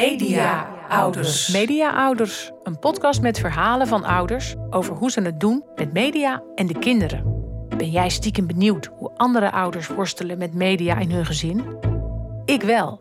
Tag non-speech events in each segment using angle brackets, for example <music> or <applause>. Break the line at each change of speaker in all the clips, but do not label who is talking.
Media-ouders.
Media-ouders, een podcast met verhalen van ouders over hoe ze het doen met media en de kinderen. Ben jij stiekem benieuwd hoe andere ouders worstelen met media in hun gezin? Ik wel.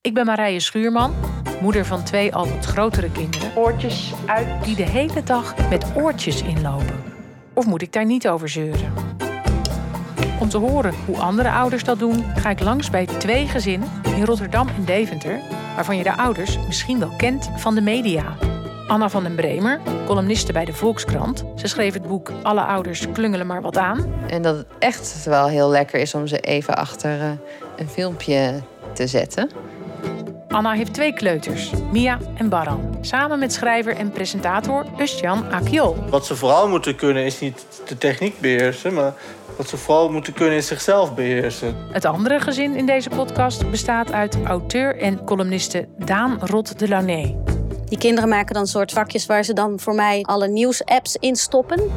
Ik ben Marije Schuurman, moeder van twee al wat grotere kinderen. Oortjes uit. Die de hele dag met oortjes inlopen. Of moet ik daar niet over zeuren? Om te horen hoe andere ouders dat doen, ga ik langs bij twee gezinnen in Rotterdam en Deventer, waarvan je de ouders misschien wel kent van de media. Anna van den Bremer, columniste bij de Volkskrant. Ze schreef het boek Alle ouders klungelen maar wat aan.
En dat het echt wel heel lekker is om ze even achter uh, een filmpje te zetten.
Anna heeft twee kleuters, Mia en Baran. Samen met schrijver en presentator Ustjan Akiol.
Wat ze vooral moeten kunnen is niet de techniek beheersen, maar wat ze vooral moeten kunnen is zichzelf beheersen.
Het andere gezin in deze podcast bestaat uit auteur en columniste Daan Rot de Launay.
Die kinderen maken dan soort vakjes waar ze dan voor mij alle nieuwsapps in stoppen.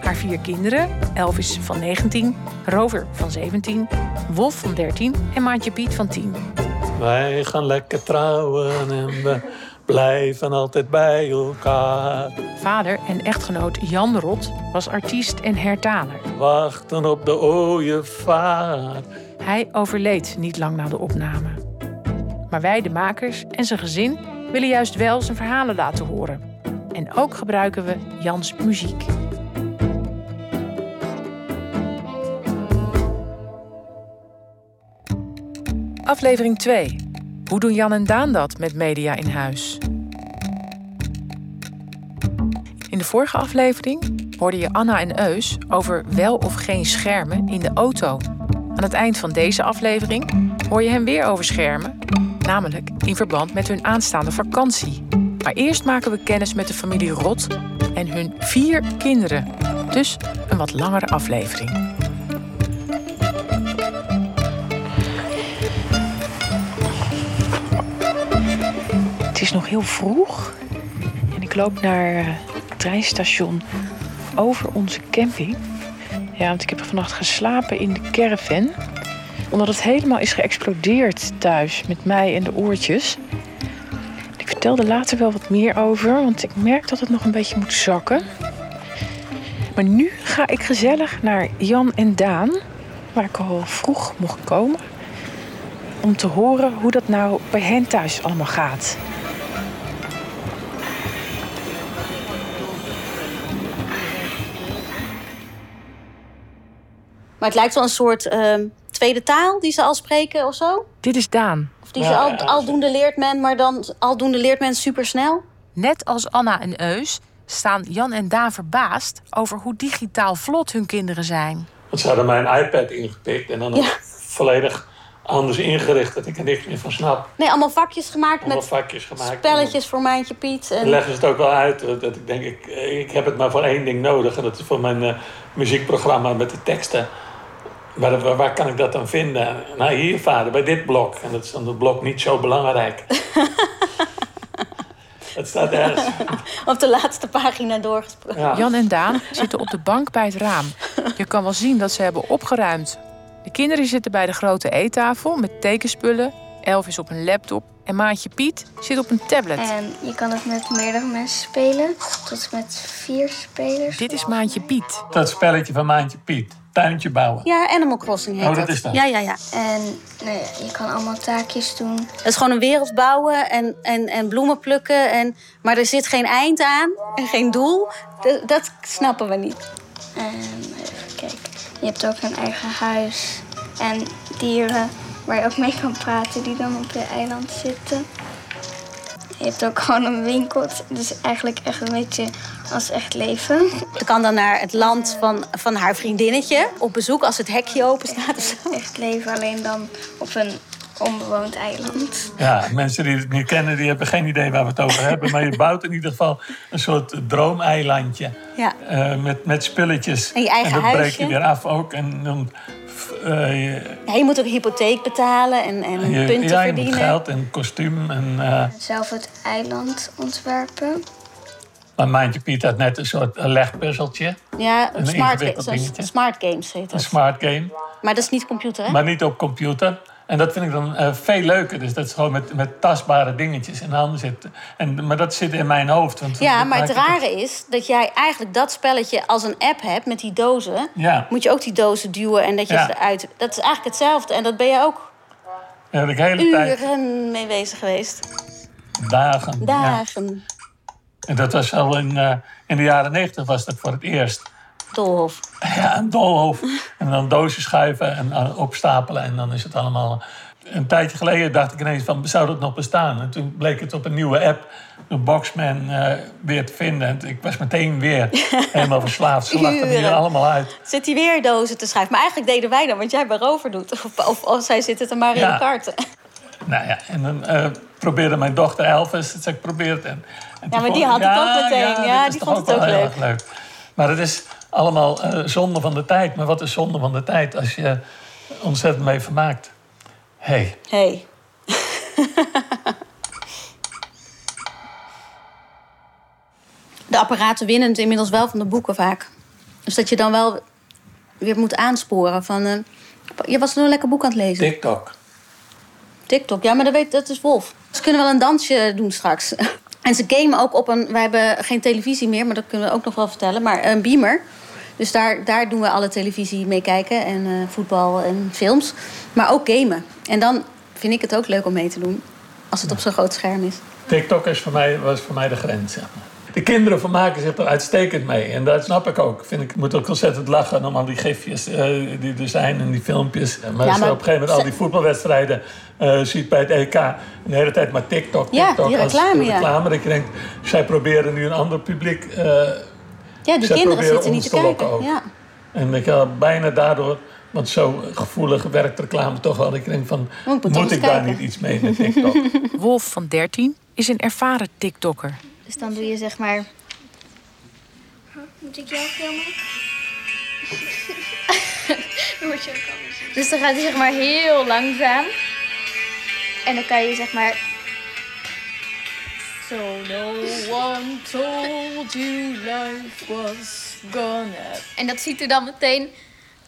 Haar vier kinderen, Elvis van 19, Rover van 17, Wolf van 13 en Maatje Piet van 10.
Wij gaan lekker trouwen en we blijven altijd bij elkaar.
Vader en echtgenoot Jan Rot was artiest en hertaler.
Wachten op de ooievaar.
Hij overleed niet lang na de opname. Maar wij, de makers en zijn gezin, willen juist wel zijn verhalen laten horen. En ook gebruiken we Jans muziek. Aflevering 2. Hoe doen Jan en Daan dat met media in huis? In de vorige aflevering hoorde je Anna en Eus over wel of geen schermen in de auto. Aan het eind van deze aflevering hoor je hem weer over schermen, namelijk in verband met hun aanstaande vakantie. Maar eerst maken we kennis met de familie Rot en hun vier kinderen. Dus een wat langere aflevering. Nog heel vroeg en ik loop naar het treinstation over onze camping. Ja, want ik heb vannacht geslapen in de caravan. Omdat het helemaal is geëxplodeerd thuis met mij en de oortjes. Ik vertelde later wel wat meer over, want ik merk dat het nog een beetje moet zakken. Maar nu ga ik gezellig naar Jan en Daan, waar ik al vroeg mocht komen. Om te horen hoe dat nou bij hen thuis allemaal gaat.
Maar het lijkt wel een soort uh, tweede taal die ze al spreken of zo.
Dit is Daan.
Of die ze al, aldoende leert men, maar dan aldoende leert men supersnel.
Net als Anna en Eus staan Jan en Daan verbaasd over hoe digitaal vlot hun kinderen zijn.
Want ze hadden mijn iPad ingepikt en dan
Ja.
volledig anders ingericht dat ik er niks meer van snap.
Nee, allemaal vakjes gemaakt
Allemaal
met
vakjes gemaakt.
spelletjes voor Mijntje Piet. En...
leggen ze het ook wel uit. eh, Dat ik denk, ik, ik heb het maar voor één ding nodig. En dat is voor mijn eh, muziekprogramma met de teksten. Maar waar, waar kan ik dat dan vinden? Nou, hier vader, bij dit blok. En dat is dan het blok niet zo belangrijk. <laughs> het staat ergens.
Op de laatste pagina doorgesproken.
Ja.
Jan en Daan zitten op de bank bij het raam. Je kan wel zien dat ze hebben opgeruimd. De kinderen zitten bij de grote eettafel met tekenspullen. Elf is op een laptop en maatje Piet zit op een tablet.
En je kan het met meerdere mensen spelen. Tot met vier spelers.
Dit is maatje Piet.
Dat spelletje van Maantje Piet. Tuintje bouwen.
Ja, Animal Crossing heet
Oh, dat is dat.
Ja, ja, ja.
En nou ja, je kan allemaal taakjes doen.
Het is gewoon een wereld bouwen en, en, en bloemen plukken. En, maar er zit geen eind aan en geen doel. D- dat snappen we niet.
En even kijken. Je hebt ook een eigen huis. En dieren waar je ook mee kan praten die dan op je eiland zitten. Je hebt ook gewoon een winkel. Het is eigenlijk echt een beetje als echt leven.
Ze kan dan naar het land van, van haar vriendinnetje op bezoek als het hekje open staat. of zo.
Echt leven alleen dan op een onbewoond eiland.
Ja, mensen die het niet kennen, die hebben geen idee waar we het over hebben. Maar je bouwt in ieder geval een soort droomeilandje.
Ja.
eh, met, met spulletjes.
En je eigen
dat breek je weer af ook. En dan... eh, je,
Ja, je moet ook hypotheek betalen en, en
je,
punten
ja, je moet
verdienen.
geld en kostuum. En, eh,
Zelf het eiland ontwerpen.
Maar Maantje Piet had net een soort legpuzzeltje.
Ja,
Een
smart, ga- smart games heet
Een smart game.
Maar dat is niet computer, hè?
Maar niet op computer. En dat vind ik dan eh, veel leuker. Dus dat is gewoon met, met tastbare dingetjes in handen zitten. En, maar dat zit in mijn hoofd. Want
Ja, maar het rare is dat jij eigenlijk dat spelletje als een app hebt met die dozen.
Ja.
Moet je ook die dozen duwen en dat je
Ja.
ze eruit. Dat is eigenlijk hetzelfde. En dat ben je ook
heb ik de hele tijd
uren mee bezig geweest.
dagen. ja. En dat was al in, eh, in de jaren negentig was dat voor het eerst.
Dolhof.
Ja, een doolhof. En dan doosjes schuiven en eh, opstapelen. En dan is het allemaal... Een tijdje geleden dacht ik ineens van, zou dat nog bestaan? En toen bleek het op een nieuwe app, de Boxman, eh, weer te vinden. En ik was meteen weer <laughs> helemaal verslaafd. Ze lachten er hier allemaal uit.
Zit hij weer dozen te schrijven. Maar eigenlijk deden wij dan, want jij bij Rover doet. <laughs> Of, of, of zij zitten te Mario
Ja.
Karten.
Nou ja, en dan eh, probeerde mijn dochter Elvis, dat zei ik probeert. En, en toen
maar die had het ook meteen. Ja, die vond het ook leuk.
leuk. Maar het is allemaal eh, zonde van de tijd. Maar wat is zonde van de tijd als je ontzettend mee vermaakt? hey,
Hey. <laughs> De apparaten winnen het inmiddels wel van de boeken vaak. Dus dat je dan wel weer moet aansporen van... eh, je was nog een lekker boek aan het lezen.
TikTok.
TikTok, ja, maar dat, weet, dat is Wolf. Ze kunnen wel een dansje doen straks. <laughs> En ze gamen ook op een... Wij hebben geen televisie meer, maar dat kunnen we ook nog wel vertellen. Maar een beamer. Dus daar, daar doen we alle televisie mee kijken. En eh, voetbal en films. Maar ook gamen. En dan vind ik het ook leuk om mee te doen. Als het op zo'n groot scherm is.
TikTok is voor mij, was voor mij de grens. Zeg maar. De kinderen vermaken zich er uitstekend mee. En dat snap ik ook. Vind ik ik moet ook ontzettend lachen om al die gifjes eh, die er zijn en die filmpjes. Maar als je
maar-
op een gegeven moment al die voetbalwedstrijden eh, ziet bij het EK. De hele tijd maar TikTok,
Ja,
TikTok.
die
als
reclame, ja.
reclame. Je denkt, zij proberen nu een ander publiek. eh,
Ja, die kinderen
proberen
zitten niet te
te lokken
kijken.
ook.
Ja.
en dat je bijna daardoor... Want zo gevoelig werkt reclame toch wel. Ik denk van,
Oh, ik moet
ik daar niet iets mee met TikTok? <laughs>
Wolf van 13 is een ervaren TikToker.
Dus dan doe je zeg maar. Moet ik jou filmen? <laughs> dus dan gaat hij zeg maar heel langzaam. En dan kan je zeg maar.
So no one told you life was gonna.
En dat ziet er dan meteen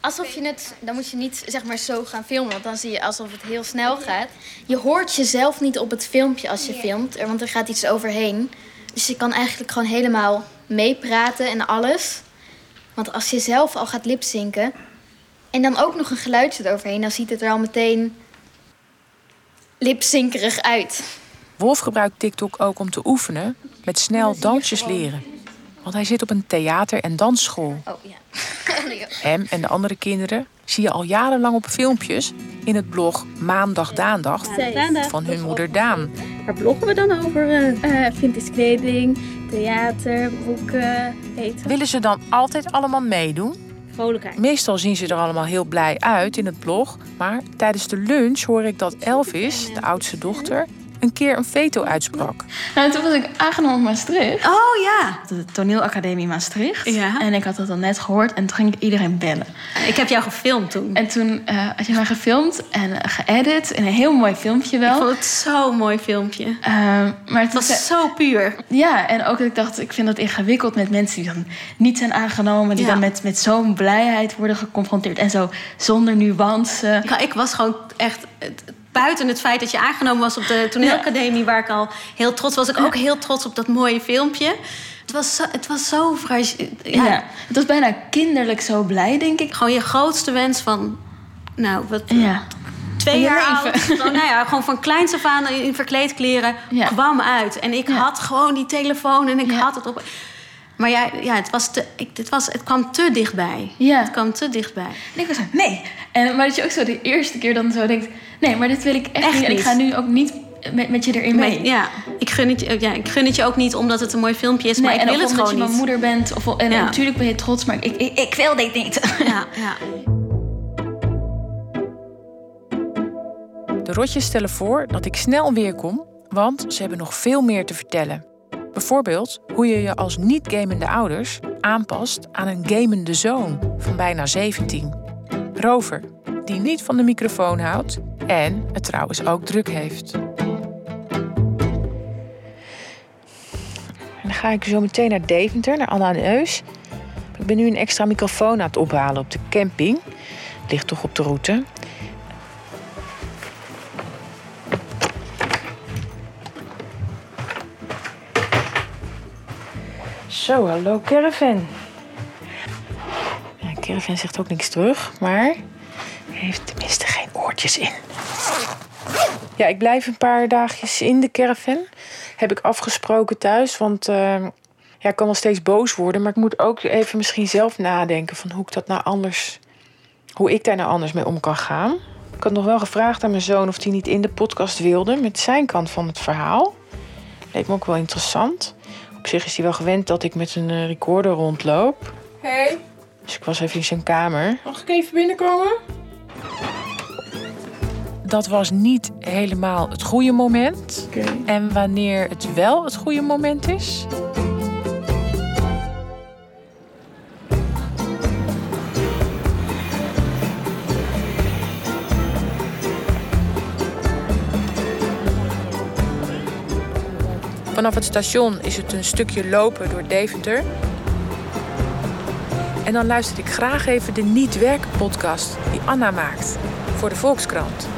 alsof je het. Dan moet je niet zeg maar zo gaan filmen, want dan zie je alsof het heel snel gaat. Je hoort jezelf niet op het filmpje als je filmt, want er gaat iets overheen. Dus je kan eigenlijk gewoon helemaal meepraten en alles. Want als je zelf al gaat lipzinken en dan ook nog een geluidje eroverheen, dan ziet het er al meteen lipzinkerig uit.
Wolf gebruikt TikTok ook om te oefenen met snel dansjes leren. Want hij zit op een theater- en dansschool.
Oh ja. <laughs>
Hem en de andere kinderen zie je al jarenlang op filmpjes in het blog Maandag Daandag van hun moeder Daan.
Waar bloggen we dan over? eh vintage kleding, theater, boeken, eten.
Willen ze dan altijd allemaal meedoen?
Vrolijkheid.
Meestal zien ze er allemaal heel blij uit in het blog. Maar tijdens de lunch hoor ik dat Elvis, de oudste dochter, een keer een veto uitsprak.
Nou, toen was ik aangenomen in Maastricht.
Oh ja.
De toneelacademie Maastricht.
Ja.
En ik had dat dan net gehoord en toen ging ik iedereen bellen.
Ik heb jou gefilmd toen.
En toen eh, had je mij gefilmd en eh, geëdit. En een heel mooi filmpje
Ik
wel.
vond het zo'n mooi filmpje.
Eh, maar het was
zo puur.
Ja, en ook dat ik dacht, ik vind dat ingewikkeld met mensen die dan niet zijn aangenomen. Die
Ja.
dan met, met zo'n blijheid worden geconfronteerd. En zo zonder nuance.
Ik, ik was gewoon echt... Buiten het feit dat je aangenomen was op de toneelacademie... waar ik al heel trots was. Ik ook heel trots op dat mooie filmpje. Het was zo, het was zo fragile.
Ja.
Ja,
het was bijna kinderlijk zo blij, denk ik.
Gewoon je grootste wens van... Nou, wat,
Ja.
twee jaar oud. Gewoon, nou ja, gewoon van kleins af aan in verkleedkleren
Ja.
kwam uit. En ik had gewoon die telefoon en ik had het op... Maar ja, ja het, was te, ik, het, was, het kwam te dichtbij.
Ja.
Het kwam te dichtbij.
En ik was zo, nee. En, maar dat je ook zo de eerste keer dan zo denkt... Nee, maar dit wil ik echt,
Echt
niet. En ik ga nu ook niet met, met je erin mee.
Ja, ik gun, het je, ja, ik gun het je ook niet omdat het een mooi filmpje is.
Nee,
maar ik
en
wil het
omdat
gewoon
je
niet.
mijn moeder bent. Of, en
Ja.
natuurlijk ben je trots, maar ik, ik, ik wil dit niet.
Ja, ja. <laughs>
De rotjes stellen voor dat ik snel weer kom, want ze hebben nog veel meer te vertellen. Bijvoorbeeld hoe je je als niet-gamende ouders aanpast aan een gamende zoon van bijna 17. Rover, die niet van de microfoon houdt en het trouwens ook druk heeft. En dan ga ik zo meteen naar Deventer, naar Anna en Eus. Ik ben nu een extra microfoon aan het ophalen op de camping. Ligt toch op de route. Zo, hallo Caravan. Ja, Caravan zegt ook niks terug, maar heeft tenminste geen oortjes in. Ja, ik blijf een paar dagjes in de caravan. Heb ik afgesproken thuis, want eh, ja, ik kan wel steeds boos worden. Maar ik moet ook even misschien zelf nadenken van hoe ik dat nou anders... Hoe ik daar nou anders mee om kan gaan. Ik had nog wel gevraagd aan mijn zoon of hij niet in de podcast wilde... met zijn kant van het verhaal. Leek me ook wel interessant. Op zich is hij wel gewend dat ik met een eh, recorder rondloop.
Hey,
Dus ik was even in zijn kamer.
mag ik even binnenkomen?
Dat was niet helemaal het goede moment. En wanneer het wel het goede moment is. Vanaf het station is het een stukje lopen door Deventer. En dan luister ik graag even de Niet Werken podcast die Anna maakt voor de Volkskrant.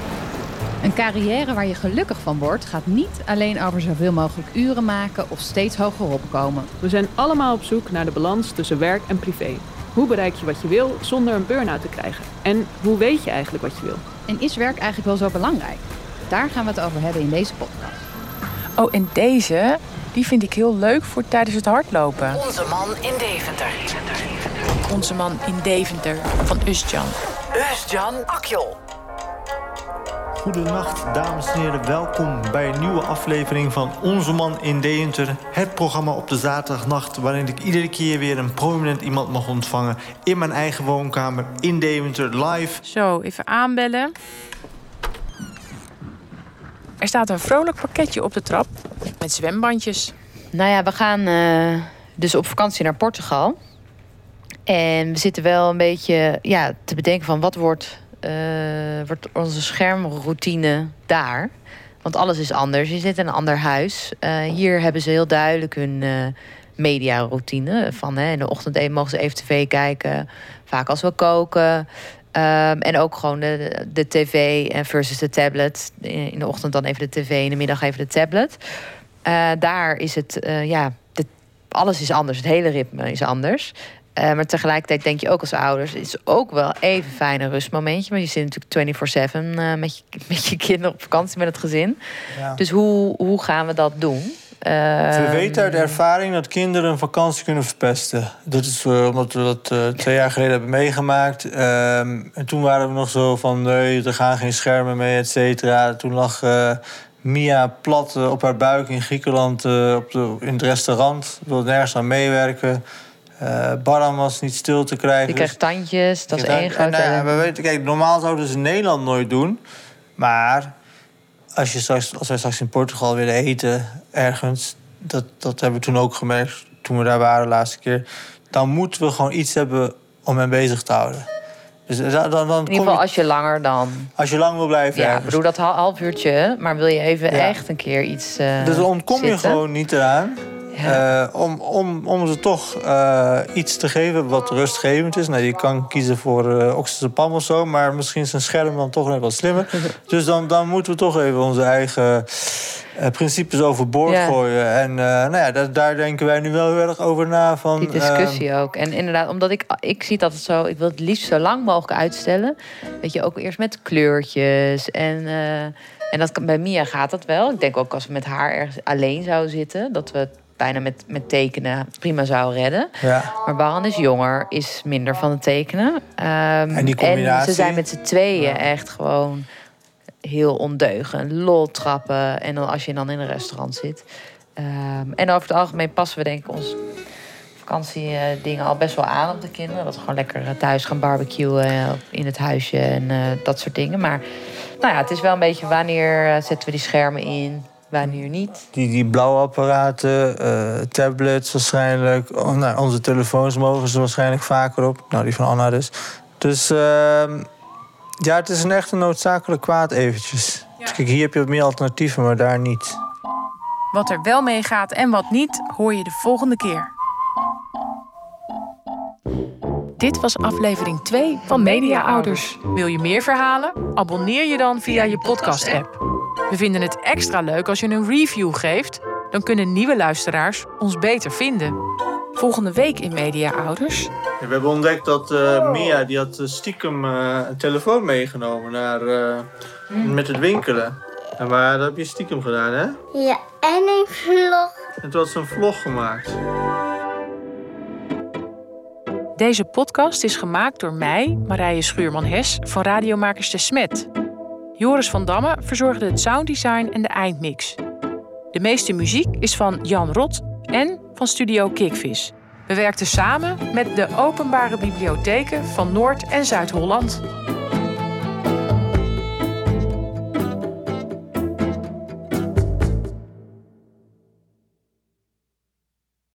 Een carrière waar je gelukkig van wordt, gaat niet alleen over zoveel mogelijk uren maken of steeds hoger opkomen.
We zijn allemaal op zoek naar de balans tussen werk en privé. Hoe bereik je wat je wil zonder een burn-out te krijgen? En hoe weet je eigenlijk wat je wil?
En is werk eigenlijk wel zo belangrijk? Daar gaan we het over hebben in deze podcast.
Oh, en deze, die vind ik heel leuk voor tijdens het hardlopen.
Onze man in Deventer.
Onze man in Deventer van Usjan.
Eus-Jan Akjol.
Goedenacht, dames en heren. Welkom bij een nieuwe aflevering van Onze Man in Deventer. Het programma op de zaterdagnacht waarin ik iedere keer weer een prominent iemand mag ontvangen... in mijn eigen woonkamer in Deventer live.
Zo, even aanbellen. Er staat een vrolijk pakketje op de trap met zwembandjes.
Nou ja, we gaan eh, dus op vakantie naar Portugal. En we zitten wel een beetje ja, te bedenken van wat wordt, eh, wordt onze schermroutine daar. Want alles is anders. Je zit in een ander huis. Eh, hier hebben ze heel duidelijk hun mediaroutine. Van hè, in de ochtend mogen ze even tv kijken. Vaak als we koken. Ehm, en ook gewoon de, de tv versus de tablet. In de ochtend dan even de tv, in de middag even de tablet. Eh, daar is het, eh, ja, de, alles is anders. Het hele ritme is anders. Eh, maar tegelijkertijd denk je ook als ouders... het is ook wel even fijn een rustmomentje. Maar je zit natuurlijk 24-7 eh, met, je, <laughs> met je kinderen op vakantie met het gezin.
Ja.
Dus hoe, hoe gaan we dat doen?
We
Ehm,
weten uit ervaring dat kinderen een vakantie kunnen verpesten. Dat is eh, omdat we dat eh, twee jaar geleden hebben meegemaakt. Ehm, en toen waren we nog zo van, nee, er gaan geen schermen mee, et cetera. Toen lag eh, Mia plat op haar buik in Griekenland op de, in het restaurant. Wilde nergens aan meewerken. Eh Baram was niet stil te krijgen.
Je krijgt tandjes, dat is één
en,
grote...
eh, we weten, kijk, normaal zouden ze in Nederland nooit doen. Maar als, je straks, als wij straks in Portugal willen eten ergens... Dat, dat hebben we toen ook gemerkt toen we daar waren de laatste keer... dan moeten we gewoon iets hebben om hen bezig te houden. Dus dan, dan, dan
in ieder geval als je langer dan...
als je lang wil blijven
Ja, ik bedoel dat hal- half uurtje. Maar wil je even
Ja.
echt een keer iets eh
Dus dan ontkom je gewoon niet eraan. Eh, om, om, om ze toch eh, iets te geven wat rustgevend is. Nou, je kan kiezen voor eh oxazepam of zo, maar misschien is een scherm dan toch net wat slimmer. <laughs> dus dan, dan moeten we toch even onze eigen principes overboord
Ja.
gooien. En nou ja, daar, daar denken wij nu wel heel erg over na. Van,
Die discussie ook. En inderdaad, omdat ik, ik zie dat het zo... Ik wil het liefst zo lang mogelijk uitstellen. Weet je, ook eerst met kleurtjes. En, en dat bij Mia gaat dat wel. Ik denk ook als we met haar ergens alleen zouden zitten... dat we bijna met, met tekenen prima zouden redden.
ja.
Maar Baran is jonger, is minder van het tekenen. Ehm,
En die combinatie?
ze zijn met z'n tweeën echt gewoon heel ondeugend. Lol trappen. En dan als je dan in een restaurant zit. Ehm, en over het algemeen passen we denk ik ons vakantiedingen al best wel aan op de kinderen. Dat we gewoon lekker eh, thuis gaan barbecuen eh, in het huisje en eh, dat soort dingen. Maar nou ja, het is wel een beetje wanneer zetten we die schermen in, wanneer niet.
Die, die blauwe apparaten, eh, tablets waarschijnlijk. Oh, nou, onze telefoons mogen ze waarschijnlijk vaker op. Nou, die van Anna dus. Dus ehm, ja, het is een echt een noodzakelijk kwaad eventjes. Kijk, hier heb je wat meer alternatieven, maar daar niet.
Wat er wel mee gaat en wat niet, hoor je de volgende keer. Dit was aflevering 2 van Media Ouders. Wil je meer verhalen? Abonneer je dan via je podcast-app. We vinden het extra leuk als je een review geeft. Dan kunnen nieuwe luisteraars ons beter vinden. Volgende week in Media Ouders.
Ja, we hebben ontdekt dat eh, Mia die had eh, stiekem eh, een telefoon meegenomen naar, eh, met het winkelen. En waar, dat heb je stiekem gedaan, hè?
Ja, en een vlog.
En toen had ze een vlog gemaakt.
Deze podcast is gemaakt door mij, Marije Schuurman-Hes van Radiomakers de Smet. Joris van Damme verzorgde het sounddesign en de eindmix. De meeste muziek is van Jan Rot en van Studio Kikvis. We werkten samen met de openbare bibliotheken van Noord- en Zuid-Holland.